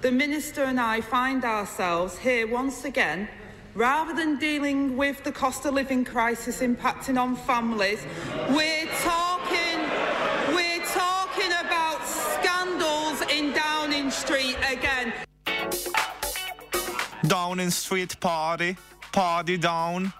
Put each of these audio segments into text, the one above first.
the Minister and I find ourselves here once again. Rather than dealing with the cost of living crisis impacting on families, we're talking, we're talking about scandals in Downing Street again. Downing Street party, party down.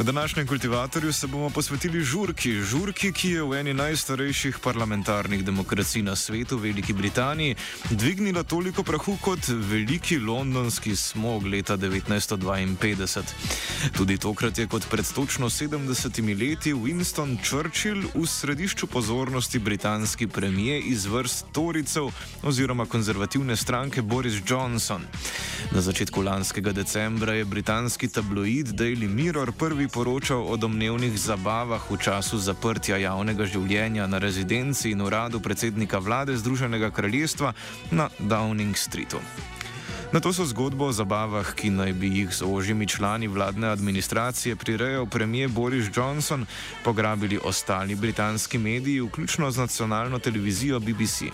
V današnjem kultivatorju se bomo posvetili žurki, žurki, ki je v eni najstarejših parlamentarnih demokracij na svetu, Veliki Britaniji, dvignila toliko prahu kot veliki londonski smog leta 1952. Tudi tokrat je kot pred točno 70 leti Winston Churchill v središču pozornosti britanski premije iz vrst Toricev oziroma konzervativne stranke Boris Johnson. Na začetku lanskega decembra je britanski tabloid Daily Mirror prvi poročal o domnevnih zabavah v času zaprtja javnega življenja na rezidenci in uradu predsednika vlade Združenega kraljestva na Downing Streetu. Na to so zgodbo o zabavah, ki naj bi jih z ožjimi člani vladne administracije prirejal premijer Boris Johnson, pograbili ostali britanski mediji, vključno z nacionalno televizijo BBC.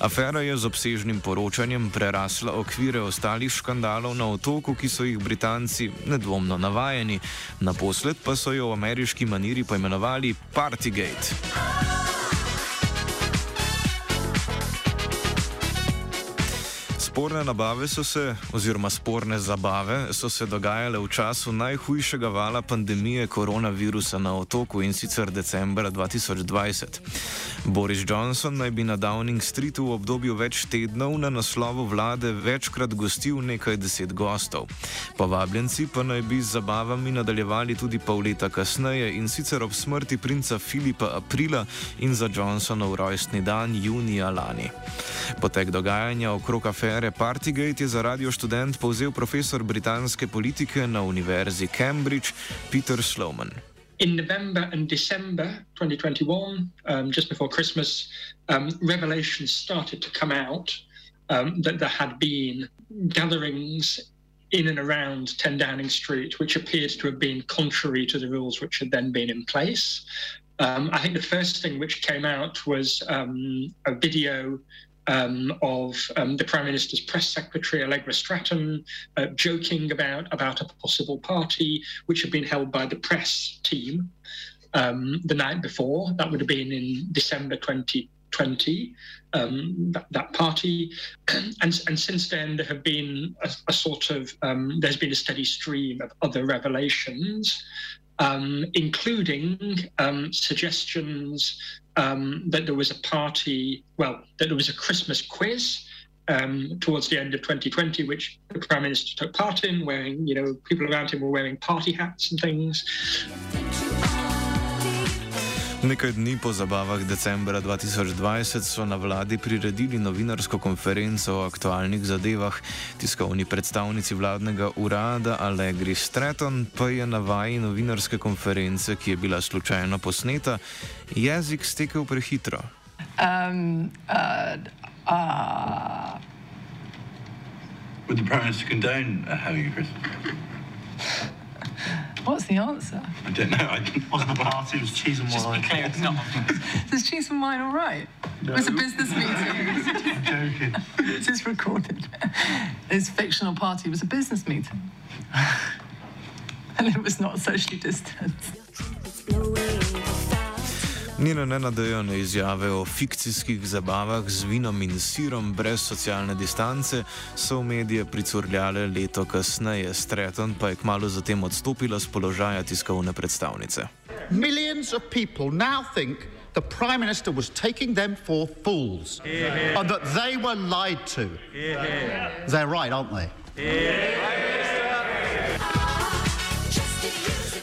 Afera je z obsežnim poročanjem prerasla okvire ostalih škandalov na otoku, ki so jih Britanci nedvomno navajeni, naposled pa so jo v ameriški maniri poimenovali Partygate. Sporne nabave so se, oziroma sporne zabave, so se dogajale v času najhujšega vala pandemije koronavirusa na otoku in sicer decembra 2020. Boris Johnson naj bi na Downing Streetu v obdobju več tednov na naslovu vlade večkrat gostil nekaj deset gostov. Povabljenci pa naj bi z zabavami nadaljevali tudi pol leta kasneje in sicer ob smrti princa Filipa aprila in za Johnsonov rojstni dan junija lani. Potek dogajanja okrog afere Partygate je za radio študent povzel profesor britanske politike na Univerzi Cambridge Peter Sloman. in November and December 2021, um, just before Christmas, um, revelations started to come out um, that there had been gatherings in and around 10 Downing Street, which appeared to have been contrary to the rules which had then been in place. Um, I think the first thing which came out was um, a video um, of um, the Prime Minister's press secretary, Allegra Stratton, uh, joking about, about a possible party which had been held by the press team um, the night before. That would have been in December 2020, um, that, that, party. And, and since then, there have been a, a sort of, um, there's been a steady stream of other revelations. Um, including suggestions um, that there was a party, well, that there was a Christmas quiz um, towards the end of 2020, which the Prime Minister took part in, wearing, you know, people around him were wearing party hats and things. Nekaj dni po zabavah decembra 2020 so na vladi priredili novinarsko konferenco o aktualnih zadevah. Tiskovni predstavnici vladnega urada Allegri Stratton pa je na vaji novinarske konference, ki je bila slučajno posneta, jezik stekel prehitro. Um, uh, uh... Would the Prime Minister condone uh, having a Christmas? What's the answer? I don't know. I didn't. Wasn't the party? It was cheese and wine. Just be clear, it's not. Is cheese and wine all right? No. It was a business meeting. I'm joking. This is recorded. This fictional party was a business meeting. and it was not socially distanced. Njene nenadejane izjave o fikcijskih zabavah z vinom in sirom brez socialne distance so v medije pricurljale leto kasneje, Stratton pa je kmalo zatem odstopila z položaja tiskovne predstavnice. Millions of people now think the Prime Minister was taking them for fools Yeah. and that they were lied to. Yeah. They're right, aren't they?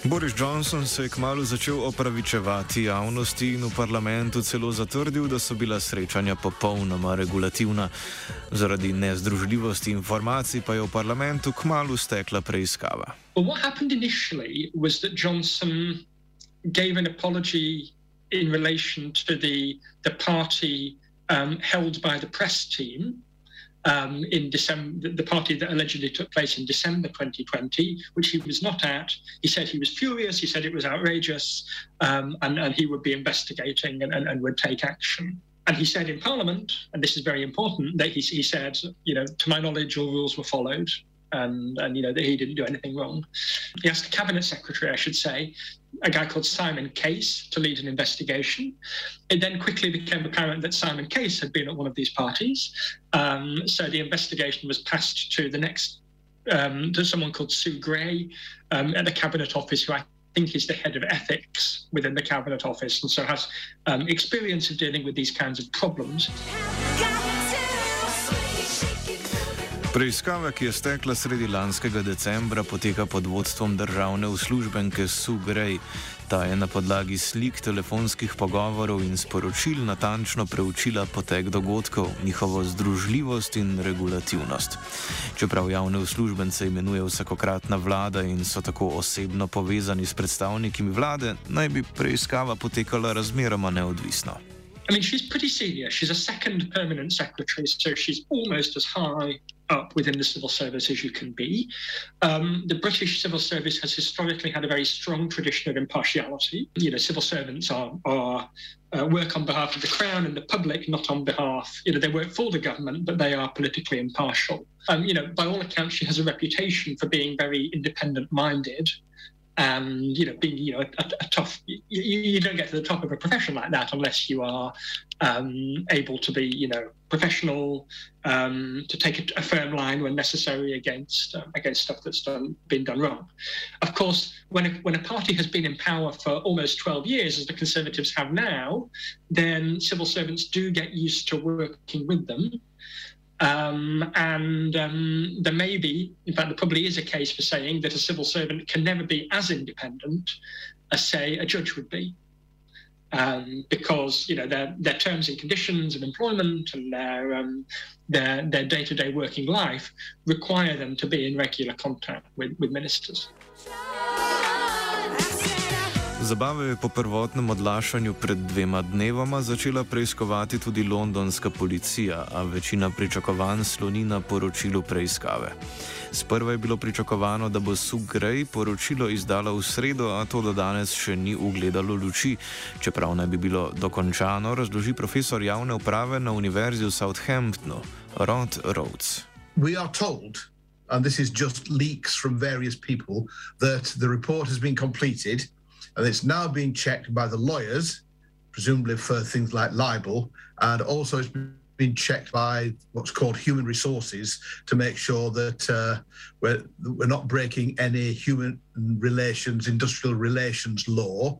Boris Johnson se je kmalo začel opravičevati javnosti in v parlamentu celo zatrdil, da so bila srečanja popolnoma regulativna. Zaradi nezdružljivosti informacij pa je v parlamentu kmalo stekla preiskava. Well, what happened initially was that Johnson gave an apology in relation to the the party um, held by the press team um, in December, the party that allegedly took place in December 2020, which he was not at. He said he was furious. He said it was outrageous, um, and, and he would be investigating and, and, and would take action. And he said in Parliament, and this is very important, that he, he said, you know, to my knowledge, all rules were followed and, and you know that he didn't do anything wrong. He asked the cabinet secretary, I should say, a guy called Simon Case, to lead an investigation. It then quickly became apparent that Simon Case had been at one of these parties, um, so the investigation was passed to the next um, to someone called Sue Gray um, at the cabinet office, who I think is the head of ethics within the cabinet office, and so has um, experience of dealing with these kinds of problems. Preiskava, ki je stekla sredi lanskega decembra, poteka pod vodstvom državne uslužbenke Sue Gray. Ta je na podlagi slik, telefonskih pogovorov in sporočil natančno preučila potek dogodkov, njihovo združljivost in regulativnost. Čeprav javne uslužbence imenuje vsakokratna vlada in so tako osebno povezani s predstavniki vlade, naj bi preiskava potekala razmeroma neodvisno. I mean, she's pretty senior. She's a second permanent secretary, so she's almost as high up within the civil service as you can be. Um, the British civil service has historically had a very strong tradition of impartiality. You know, civil servants are, are uh, work on behalf of the crown and the public, not on behalf. You know, they work for the government, but they are politically impartial. Um, you know, by all accounts, she has a reputation for being very independent-minded and you know being you know a, a tough you, you, don't get to the top of a profession like that unless you are um, able to be you know professional um, to take a, a, firm line when necessary against um, against stuff that's done been done wrong of course when a, when a party has been in power for almost 12 years as the conservatives have now then civil servants do get used to working with them um, and um, there may be, in fact, there probably is a case for saying that a civil servant can never be as independent as, say, a judge would be. Um, because you know their their terms and conditions of employment and their um, their their day to day working life require them to be in regular contact with, with ministers. Zabave je po prvotnem odlašanju pred dvema dnevoma začela preiskovati tudi londonska policija, a večina pričakovanj sloni na poročilu preiskave. Sprva je bilo pričakovano, da bo Sue Gray poročilo izdala v sredo, a to do danes še ni ugledalo luči, čeprav naj bi bilo dokončano, razloži profesor javne uprave na Univerzi v Southamptonu, Rod Rhodes. We are told, and this is just leaks from various people, that the report has been completed. And it's now being checked by the lawyers, presumably for things like libel, and also it's been checked by what's called human resources to make sure that uh, we're, we're not breaking any human relations, industrial relations law.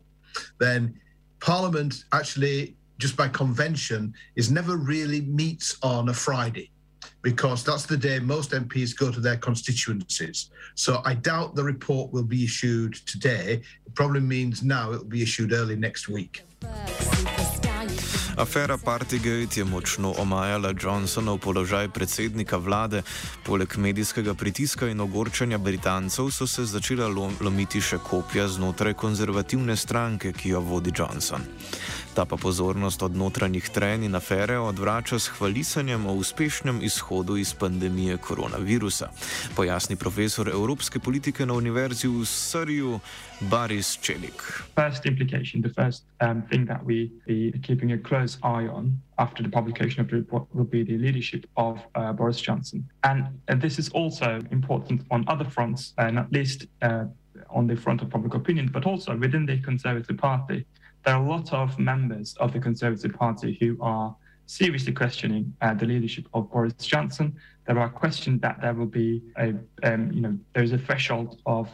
Then Parliament actually, just by convention, is never really meets on a Friday because that's the day most MPs go to their constituencies. So I doubt the report will be issued today. It probably means now it will be issued early next week. Afera Partygate je močno omajala Johnsonov položaj predsednika vlade. Poleg medijskega pritiska in ogorčanja Britancev so se začela lomiti še kopja znotraj konzervativne stranke, ki jo vodi Johnson. Ta pa pozornost od notranjih trenj in afere odvrača s hvalisanjem o uspešnem izhodu iz pandemije koronavirusa, pojasni profesor evropske politike na Univerzi v Sariju Baris Čelik. First implication, the first um, thing that we be keeping a close eye on after the publication of the report will be the leadership of uh, Boris Johnson. And uh, this is also important on other fronts, uh, not least uh, on the front of public opinion, but also within the Conservative Party. there are a lot of members of the Conservative Party who are seriously questioning uh, the leadership of Boris Johnson. There are questions that there will be a, um, you know, there is a threshold of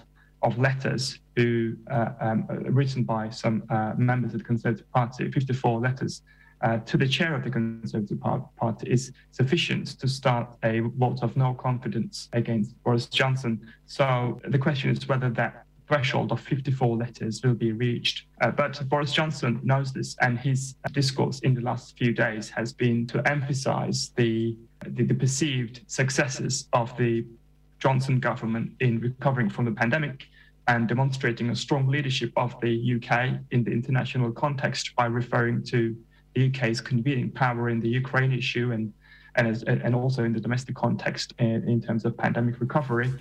of letters uh, um, written by some uh, members of the Conservative Party, 54 letters uh, to the chair of the Conservative Party is sufficient to start a vote of no confidence against Boris Johnson. So the question is whether that threshold of 54 letters will be reached. Uh, but Boris Johnson knows this, and his discourse in the last few days has been to emphasize the, the, the perceived successes of the Johnson government in recovering from the pandemic and demonstrating a strong leadership of the UK in the international context by referring to the UK's convening power in the Ukraine issue and and, as, and also in the domestic context in, in terms of pandemic recovery.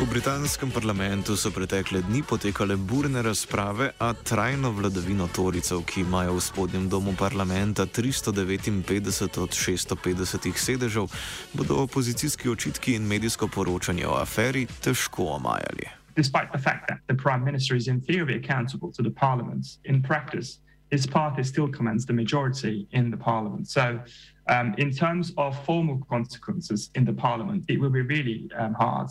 V britanskem parlamentu so pretekle dni potekale burne razprave, a trajno vladavino Toricev, ki imajo v spodnjem domu parlamenta 359 od 650 sedežev, bodo opozicijski očitki in medijsko poročanje o aferi težko omajali. Despite the fact that the Prime Minister is in theory accountable to the Parliament, in practice, his party still commands the majority in the Parliament. So, um, in terms of formal consequences in the Parliament, it will be really um, hard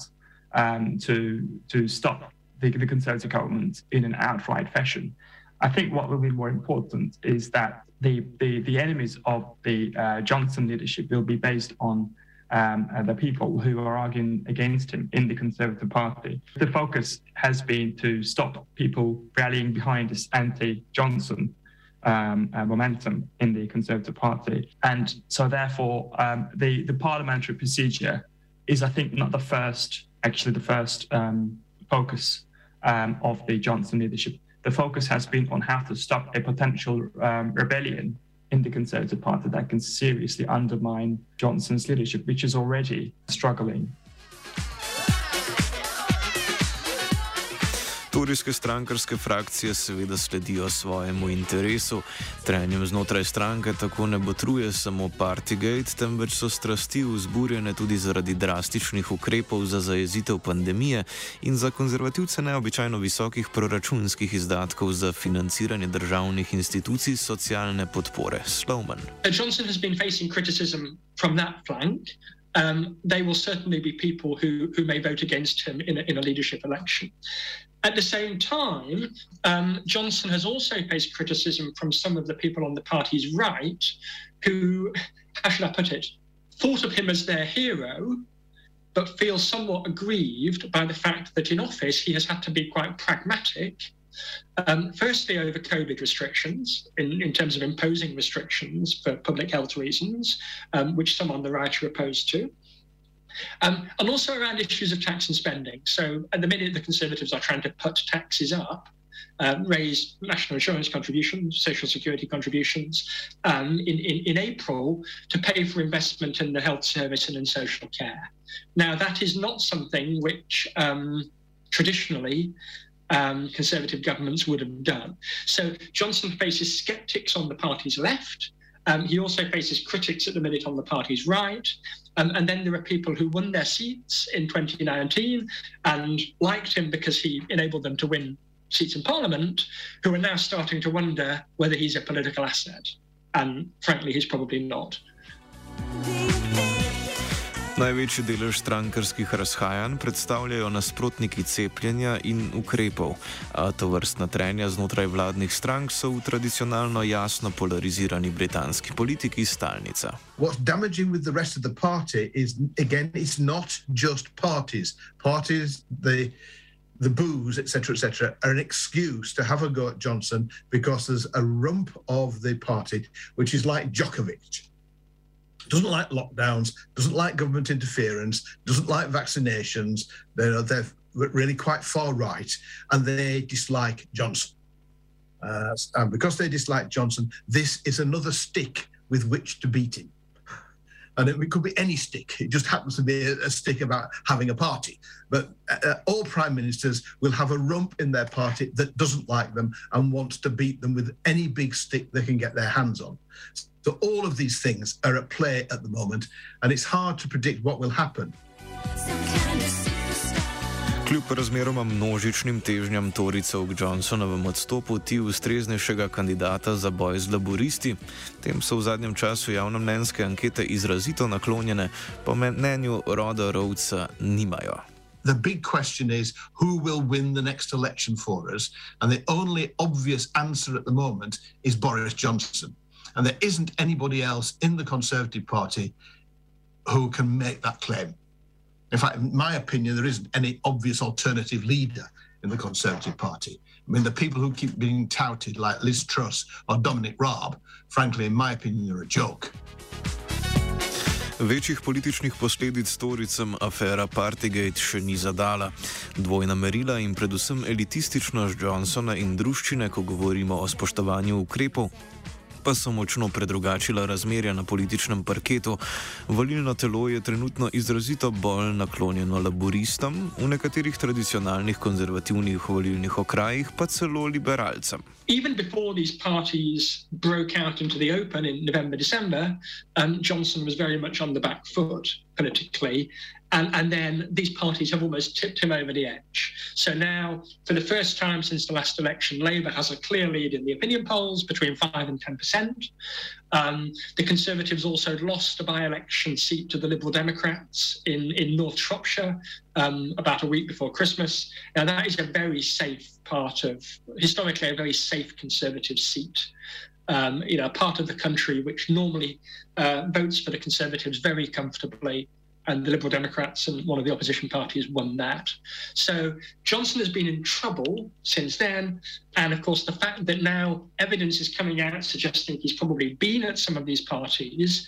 um, to to stop the, the Conservative government in an outright fashion. I think what will be more important is that the the, the enemies of the uh, Johnson leadership will be based on um, uh, the people who are arguing against him in the Conservative Party. The focus has been to stop people rallying behind this anti-Johnson um, uh, momentum in the Conservative Party, and so therefore um, the the parliamentary procedure is, I think, not the first actually the first um, focus um, of the Johnson leadership. The focus has been on how to stop a potential um, rebellion in the Conservative Party that can seriously undermine Johnson's leadership, which is already struggling. Turijske strankarske frakcije seveda sledijo svojemu interesu. Trenjem znotraj stranke tako ne botruje samo Partygate, temveč so strasti vzburjene tudi zaradi drastičnih ukrepov za zajezitev pandemije in za konzervativce neobičajno visokih proračunskih izdatkov za financiranje državnih institucij socialne podpore. Slowman. Johnson has been facing criticism from that flank. Um, they will certainly be people who, who may vote against him in a, in a leadership election. At the same time, um, Johnson has also faced criticism from some of the people on the party's right who, how should I put it, thought of him as their hero, but feel somewhat aggrieved by the fact that in office he has had to be quite pragmatic. Um, firstly, over COVID restrictions, in, in terms of imposing restrictions for public health reasons, um, which some on the right are opposed to. Um, and also around issues of tax and spending. So at the minute, the Conservatives are trying to put taxes up, um, raise national insurance contributions, social security contributions um, in, in, in April to pay for investment in the health service and in social care. Now, that is not something which um, traditionally um, Conservative governments would have done. So Johnson faces sceptics on the party's left. Um, he also faces critics at the minute on the party's right. Um, and then there are people who won their seats in 2019 and liked him because he enabled them to win seats in parliament, who are now starting to wonder whether he's a political asset. And frankly, he's probably not. Največji delež strankarskih razhajanj predstavljajo nasprotniki cepljenja in ukrepov, a to vrstna trenja znotraj vladnih strank so v tradicionalno jasno polarizirani britanski politiki stalnica. What's damaging with the rest of the party is, again, it's not just parties. Parties, the the booze, etc., etc., are an excuse to have a go at Johnson because there's a rump of the party which is like Djokovic. Doesn't like lockdowns, doesn't like government interference, doesn't like vaccinations. They're, they're really quite far right, and they dislike Johnson. Uh, and because they dislike Johnson, this is another stick with which to beat him. And it could be any stick. It just happens to be a, a stick about having a party. But uh, all prime ministers will have a rump in their party that doesn't like them and wants to beat them with any big stick they can get their hands on. So all of these things are at play at the moment, and it's hard to predict what will happen. Kljub razmeroma množičnim težnjam Toricev k Johnsonovem odstopu ti ustreznejšega kandidata za boj z laboristi, tem so v zadnjem času javnomnenjske ankete izrazito naklonjene, po mnenju Roda Rovca nimajo. The big question is who will win the next election for us? And the only obvious answer at the moment is Boris Johnson. And there isn't anybody else in the Conservative Party who can make that claim. In fact, in my opinion, there isn't any obvious alternative leader in the Conservative Party. I mean, the people who keep being touted, like Liz Truss or Dominic Raab, frankly, in my opinion, are a joke. Večjih političnih posledic storicam afera Partygate še ni zadala. Dvojna merila in predvsem elitističnost Johnsona in druščine, ko govorimo o spoštovanju ukrepov, pa so močno predrugačila razmerja na političnem parketu. Volilno telo je trenutno izrazito bolj naklonjeno laboristom, v nekaterih tradicionalnih konzervativnih volilnih okrajih pa celo liberalcem. Even before these parties broke out into the open in November, December, um, Johnson was very much on the back foot politically. And, and then these parties have almost tipped him over the edge. So now, for the first time since the last election, Labour has a clear lead in the opinion polls between 5 and 10%. Um, the Conservatives also lost a by election seat to the Liberal Democrats in, in North Shropshire um, about a week before Christmas. Now, that is a very safe part of, historically, a very safe Conservative seat. Um, you know, part of the country which normally uh, votes for the Conservatives very comfortably and the Liberal Democrats and one of the opposition parties won that. So Johnson has been in trouble since then. And of course, the fact that now evidence is coming out suggesting he's probably been at some of these parties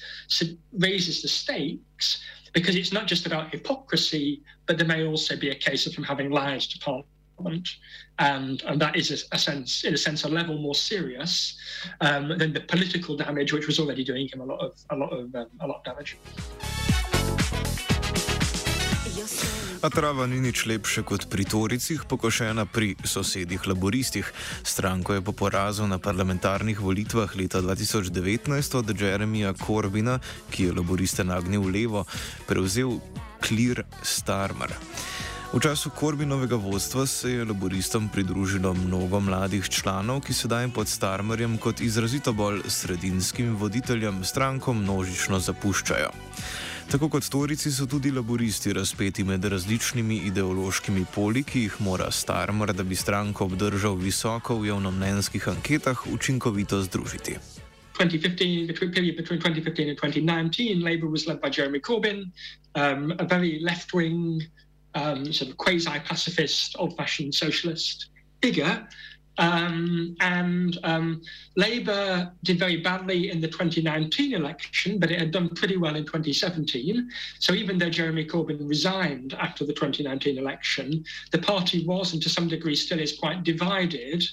raises the stakes because it's not just about hypocrisy, but there may also be a case of him having lied to Parliament. And, and that is a, a, sense, in a sense, a level more serious um, than the political damage, which was already doing him a lot of a lot of um, a lot of damage. A trava ni nič lepše kot pri Toricih, pokošena pri sosedih laboristih. Stranko je po porazu na parlamentarnih volitvah leta 2019 od Jeremija Corbina, ki je laboriste nagnil levo, prevzel Clear Starmer. V času Korbinovega vodstva se je laboristom pridružilo mnogo mladih članov, ki sedaj pod Starmerjem kot izrazito bolj sredinskim voditeljem stranko množično zapuščajo. Tako kot storici so tudi laboristi razpeti med različnimi ideološkimi poli, ki jih mora Starmer, da bi stranko obdržal visoko v javnomnenjskih anketah, učinkovito združiti. 2015, between period between 2015 and 2019, Labour was led by Jeremy Corbyn, um, a very left-wing, um, sort of quasi-pacifist, old-fashioned socialist figure. Um, and um, Labour did very badly in the 2019 election, but it had done pretty well in 2017. So even though Jeremy Corbyn resigned after the 2019 election, the party was, and to some degree still is, quite divided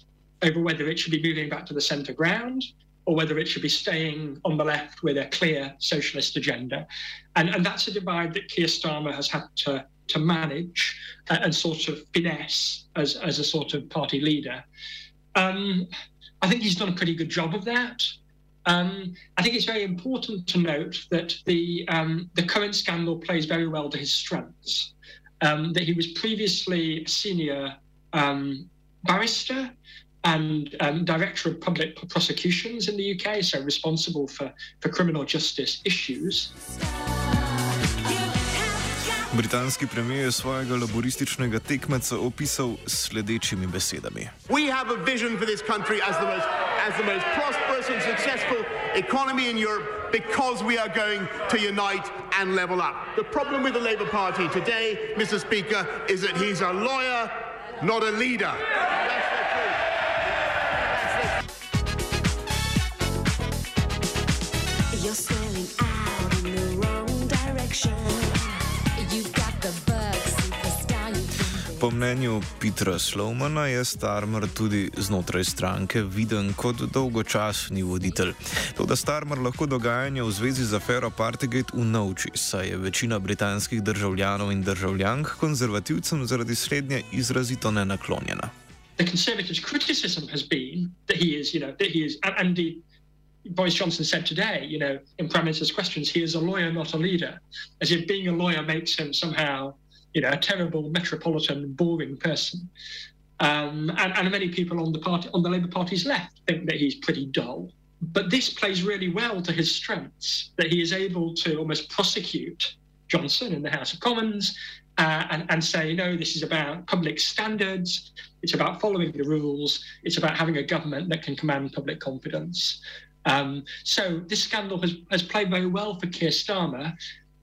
over whether it should be moving back to the centre ground or whether it should be staying on the left with a clear socialist agenda. And, and that's a divide that Keir Starmer has had to to manage and sort of finesse as, as a sort of party leader. Um, I think he's done a pretty good job of that. Um, I think it's very important to note that the um, the current scandal plays very well to his strengths. Um, that he was previously senior um, barrister and um, director of public prosecutions in the UK, so responsible for, for criminal justice issues. Britanski premijer je svojega laborističnega tekmeca opisal s sledečimi besedami. We have a vision for this country as the most, as the most prosperous and successful economy in Europe because we are going to unite and level up. The problem with the Labour Party today, Mr. Speaker, is that he's a lawyer, not a leader. Po mnenju Petra Slowmana je Starmer tudi znotraj stranke viden kot dolgočasni voditelj. To, da Starmer lahko dogajanje v zvezi z afero Partygate unovči, saj je večina britanskih državljanov in državljank konzervativcem zaradi slednje izrazito nenaklonjena. The conservatives' criticism has been that he is, you know, that he is, and, and the, Boris Johnson said today, you know, in Prime Minister's questions, he is a lawyer, not a leader, as if being a lawyer makes him somehow you know, a terrible metropolitan, boring person. Um, and, and many people on the party, on the Labour Party's left, think that he's pretty dull. But this plays really well to his strengths, that he is able to almost prosecute Johnson in the House of Commons uh, and, and say, no, this is about public standards, it's about following the rules, it's about having a government that can command public confidence. Um, so this scandal has, has played very well for Keir Starmer,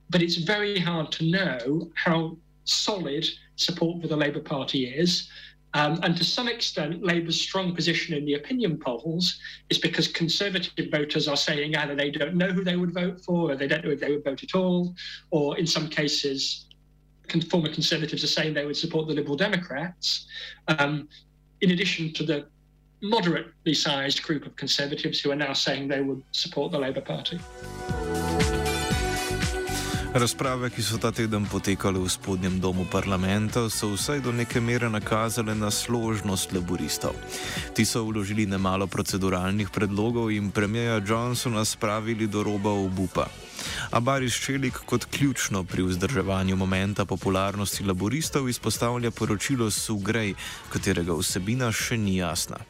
but it's very hard to know how solid support for the Labour Party is. Um, and to some extent, Labour's strong position in the opinion polls is because Conservative voters are saying either they don't know who they would vote for, or they don't know if they would vote at all, or in some cases, former Conservatives are saying they would support the Liberal Democrats. Um, in addition to the moderately sized group of Conservatives who are now saying they would support the Labour Party. Razprave, ki so ta teden potekale v spodnjem domu parlamenta, so vsaj do neke mere nakazale na složnost laboristov. Ti so vložili nemalo proceduralnih predlogov in premijeja Johnsona spravili do roba obupa. A Baris Čelik kot ključno pri vzdrževanju momenta popularnosti laboristov izpostavlja poročilo Sugrej, katerega vsebina še ni jasna.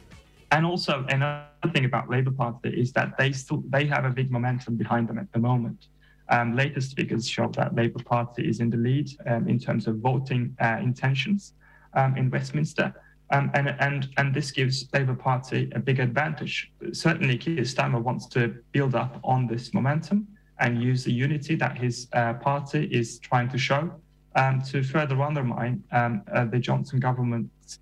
And also, another thing about Labour Party is that they still they have a big momentum behind them at the moment. Um, latest figures show that Labour Party is in the lead um, in terms of voting uh, intentions um, in Westminster. Um, and, and, and this gives Labour Party a big advantage. Certainly, Keir Starmer wants to build up on this momentum and use the unity that his uh, party is trying to show um, to further undermine um, uh, the Johnson government's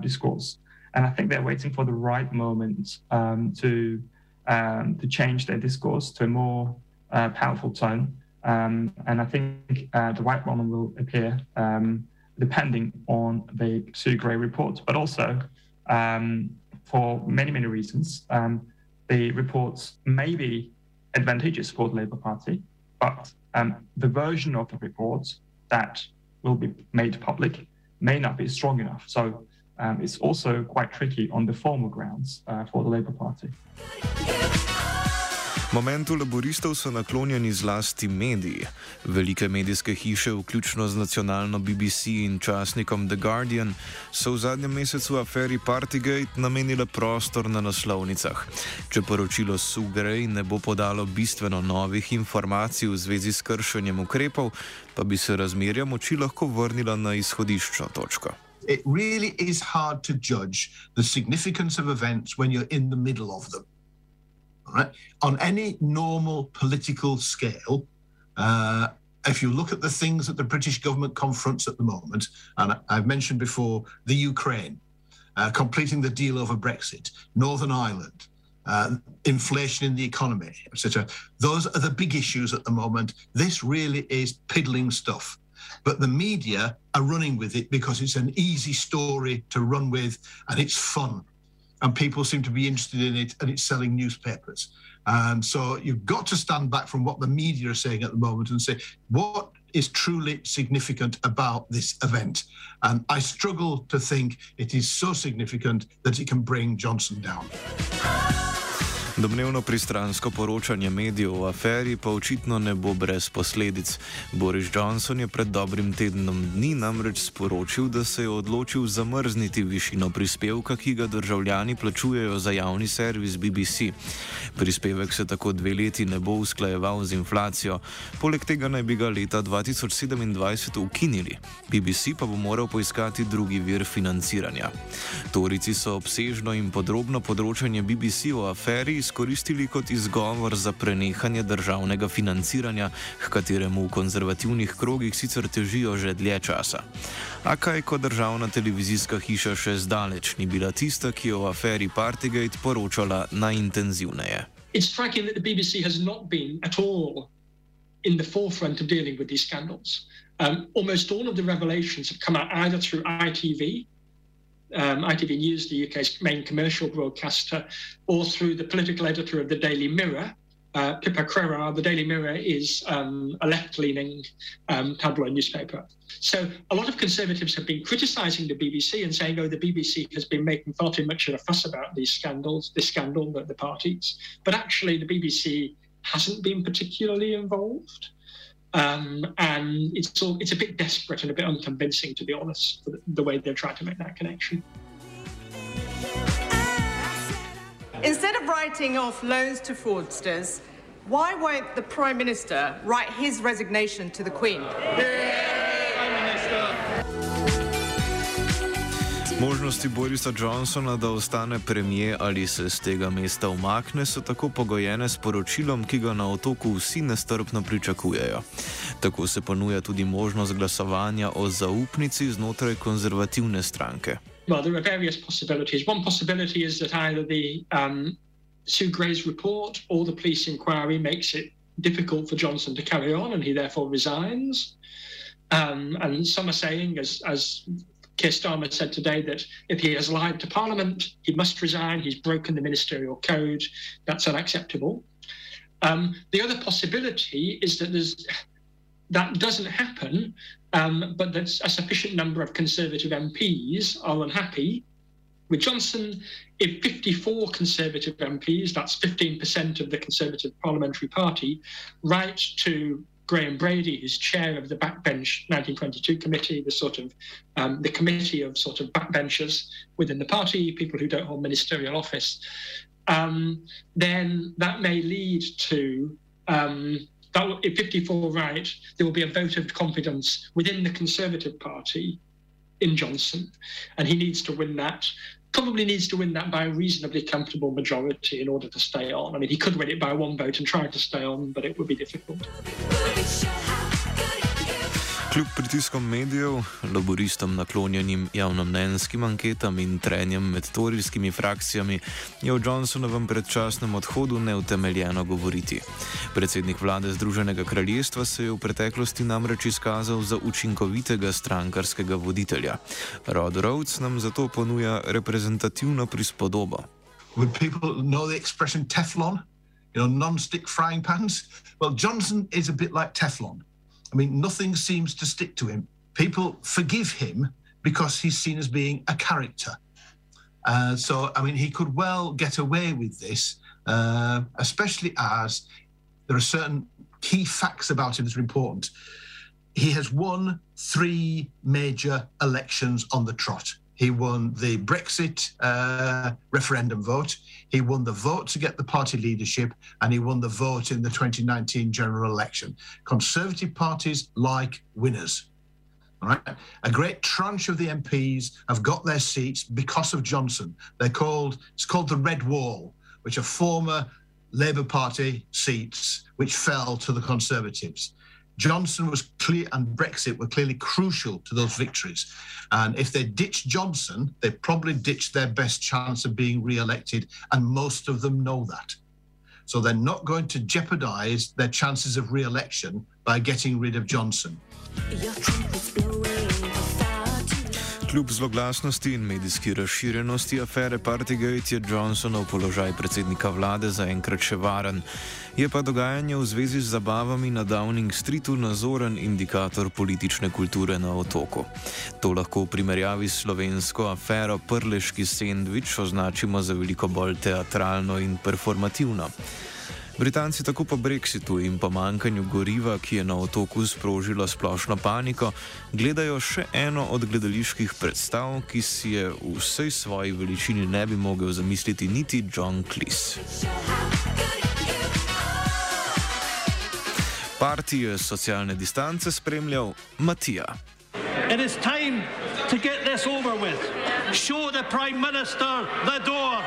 discourse. And I think they're waiting for the right moment to, to change their discourse to a more uh, powerful tone. Um, and I think uh, the white one will appear um, depending on the Sue Gray report, but also um, for many, many reasons. Um, the reports may be advantageous for the Labour Party, but um, the version of the report that will be made public may not be strong enough. So um, it's also quite tricky on the formal grounds uh, for the Labour Party. Momentu laboristov so naklonjeni zlasti mediji. Velike medijske hiše, vključno z nacionalno BBC in časnikom The Guardian, so v zadnjem mesecu aferi Partygate namenile prostor na naslovnicah. Če poročilo Sugrej ne bo podalo bistveno novih informacij v zvezi s kršenjem ukrepov, pa bi se razmerja moči lahko vrnila na izhodiščno točko. It really is hard to judge the significance of events when you're in the middle of them. Right? On any normal political scale, uh, if you look at the things that the British government confronts at the moment, and I've mentioned before the Ukraine, uh, completing the deal over Brexit, Northern Ireland, uh, inflation in the economy, etc. Those are the big issues at the moment. This really is piddling stuff. But the media are running with it because it's an easy story to run with and it's fun and people seem to be interested in it and it's selling newspapers. And so you've got to stand back from what the media are saying at the moment and say, what is truly significant about this event? And I struggle to think it is so significant that it can bring Johnson down. Domnevno pristransko poročanje medijev o aferi pa očitno ne bo brez posledic. Boris Johnson je pred dobrim tednom dni namreč sporočil, da se je odločil zamrzniti višino prispevka, ki ga državljani plačujejo za javni servis BBC. Prispevek se tako dve leti ne bo usklajeval z inflacijo, poleg tega naj bi ga leta 2027 ukinili. BBC pa bo moral poiskati drugi vir financiranja. Torici so obsežno in podrobno področanje BBC o aferi izkoristili kot izgovor za prenehanje državnega financiranja, h kateremu v konzervativnih krogih sicer težijo že dlje časa. A kaj, ko državna televizijska hiša še zdaleč ni bila tista, ki je o aferi Partygate poročala najintenzivneje. It's striking that the BBC has not been at all in the forefront of dealing with these scandals. Um, almost all of the revelations have come out either through ITV, um, ITV News, the UK's main commercial broadcaster, or through the political editor of the Daily Mirror. Uh, Pippa Crerar, the Daily Mirror is um, a left leaning um, tabloid newspaper. So a lot of conservatives have been criticising the BBC and saying, oh, the BBC has been making far too much of a fuss about these scandals, this scandal, the, the parties. But actually, the BBC hasn't been particularly involved. Um, and it's all, it's a bit desperate and a bit unconvincing, to be honest, the, the way they're trying to make that connection. Instead of writing off loans to fraudsters, why won't the Prime Minister write his resignation to the Queen? Možnosti Borisa Johnsona, da ostane premije ali se z tega mesta umakne, so tako pogojene s poročilom, ki ga na otoku vsi nestrpno pričakujejo. Tako se ponuja tudi možnost glasovanja o zaupnici znotraj konzervativne stranke. Well, there are various possibilities. One possibility is that either the um, Sue Gray's report or the police inquiry makes it difficult for Johnson to carry on and he therefore resigns. Um, and some are saying, as, as Keir Starmer said today, that if he has lied to Parliament, he must resign. He's broken the ministerial code. That's unacceptable. Um, the other possibility is that there's that doesn't happen, um, but that a sufficient number of Conservative MPs are unhappy with Johnson. If 54 Conservative MPs, that's 15% of the Conservative Parliamentary Party, write to Graham Brady, who's chair of the Backbench 1922 committee, the sort of um, the committee of sort of backbenchers within the party, people who don't hold ministerial office, um, then that may lead to um, that if 54 right, there will be a vote of confidence within the Conservative Party in Johnson, and he needs to win that. Probably needs to win that by a reasonably comfortable majority in order to stay on. I mean, he could win it by one vote and try to stay on, but it would be difficult. Kljub pritiskom medijev, laboristom naklonjenim javnomnenjskim anketam in trenjem med torijskimi frakcijami, je o Johnsonovem predčasnem odhodu neutemeljeno govoriti. Predsednik vlade Združenega kraljestva se je v preteklosti namreč izkazal za učinkovitega strankarskega voditelja. Rod Rhodes nam zato ponuja reprezentativno prispodobo. Would people know the expression Teflon? You know, non-stick frying pans? Well, Johnson is a bit like Teflon. I mean, nothing seems to stick to him. People forgive him because he's seen as being a character. Uh, so, I mean, he could well get away with this, uh, especially as there are certain key facts about him that are important. He has won three major elections on the trot. He won the Brexit uh, referendum vote. He won the vote to get the party leadership, and he won the vote in the 2019 general election. Conservative parties like winners. All right. A great tranche of the MPs have got their seats because of Johnson. They're called, it's called the Red Wall, which are former Labour Party seats which fell to the Conservatives. Johnson was clear, and Brexit were clearly crucial to those victories. And if they ditch Johnson, they probably ditch their best chance of being re-elected, and most of them know that. So they're not going to jeopardise their chances of re-election by getting rid of Johnson. Kljub zloglasnosti in medijski razširjenosti afere Partygate je Johnsonov položaj predsednika vlade zaenkrat še varen. Je pa dogajanje v zvezi z zabavami na Downing Streetu nazoren indikator politične kulture na otoku. To lahko v primerjavi s slovensko afero Prleški sendvič označimo za veliko bolj teatralno in performativno. Britanci tako po brexitu in pomankanju goriva, ki je na otoku sprožilo splošno paniko, gledajo še eno od gledaliških predstav, ki si je v vsej svoji veličini ne bi mogel zamisliti niti John Cleese. Partijo socialne distance spremljal Matija. It is time to get this over with. Show the Prime Minister the door.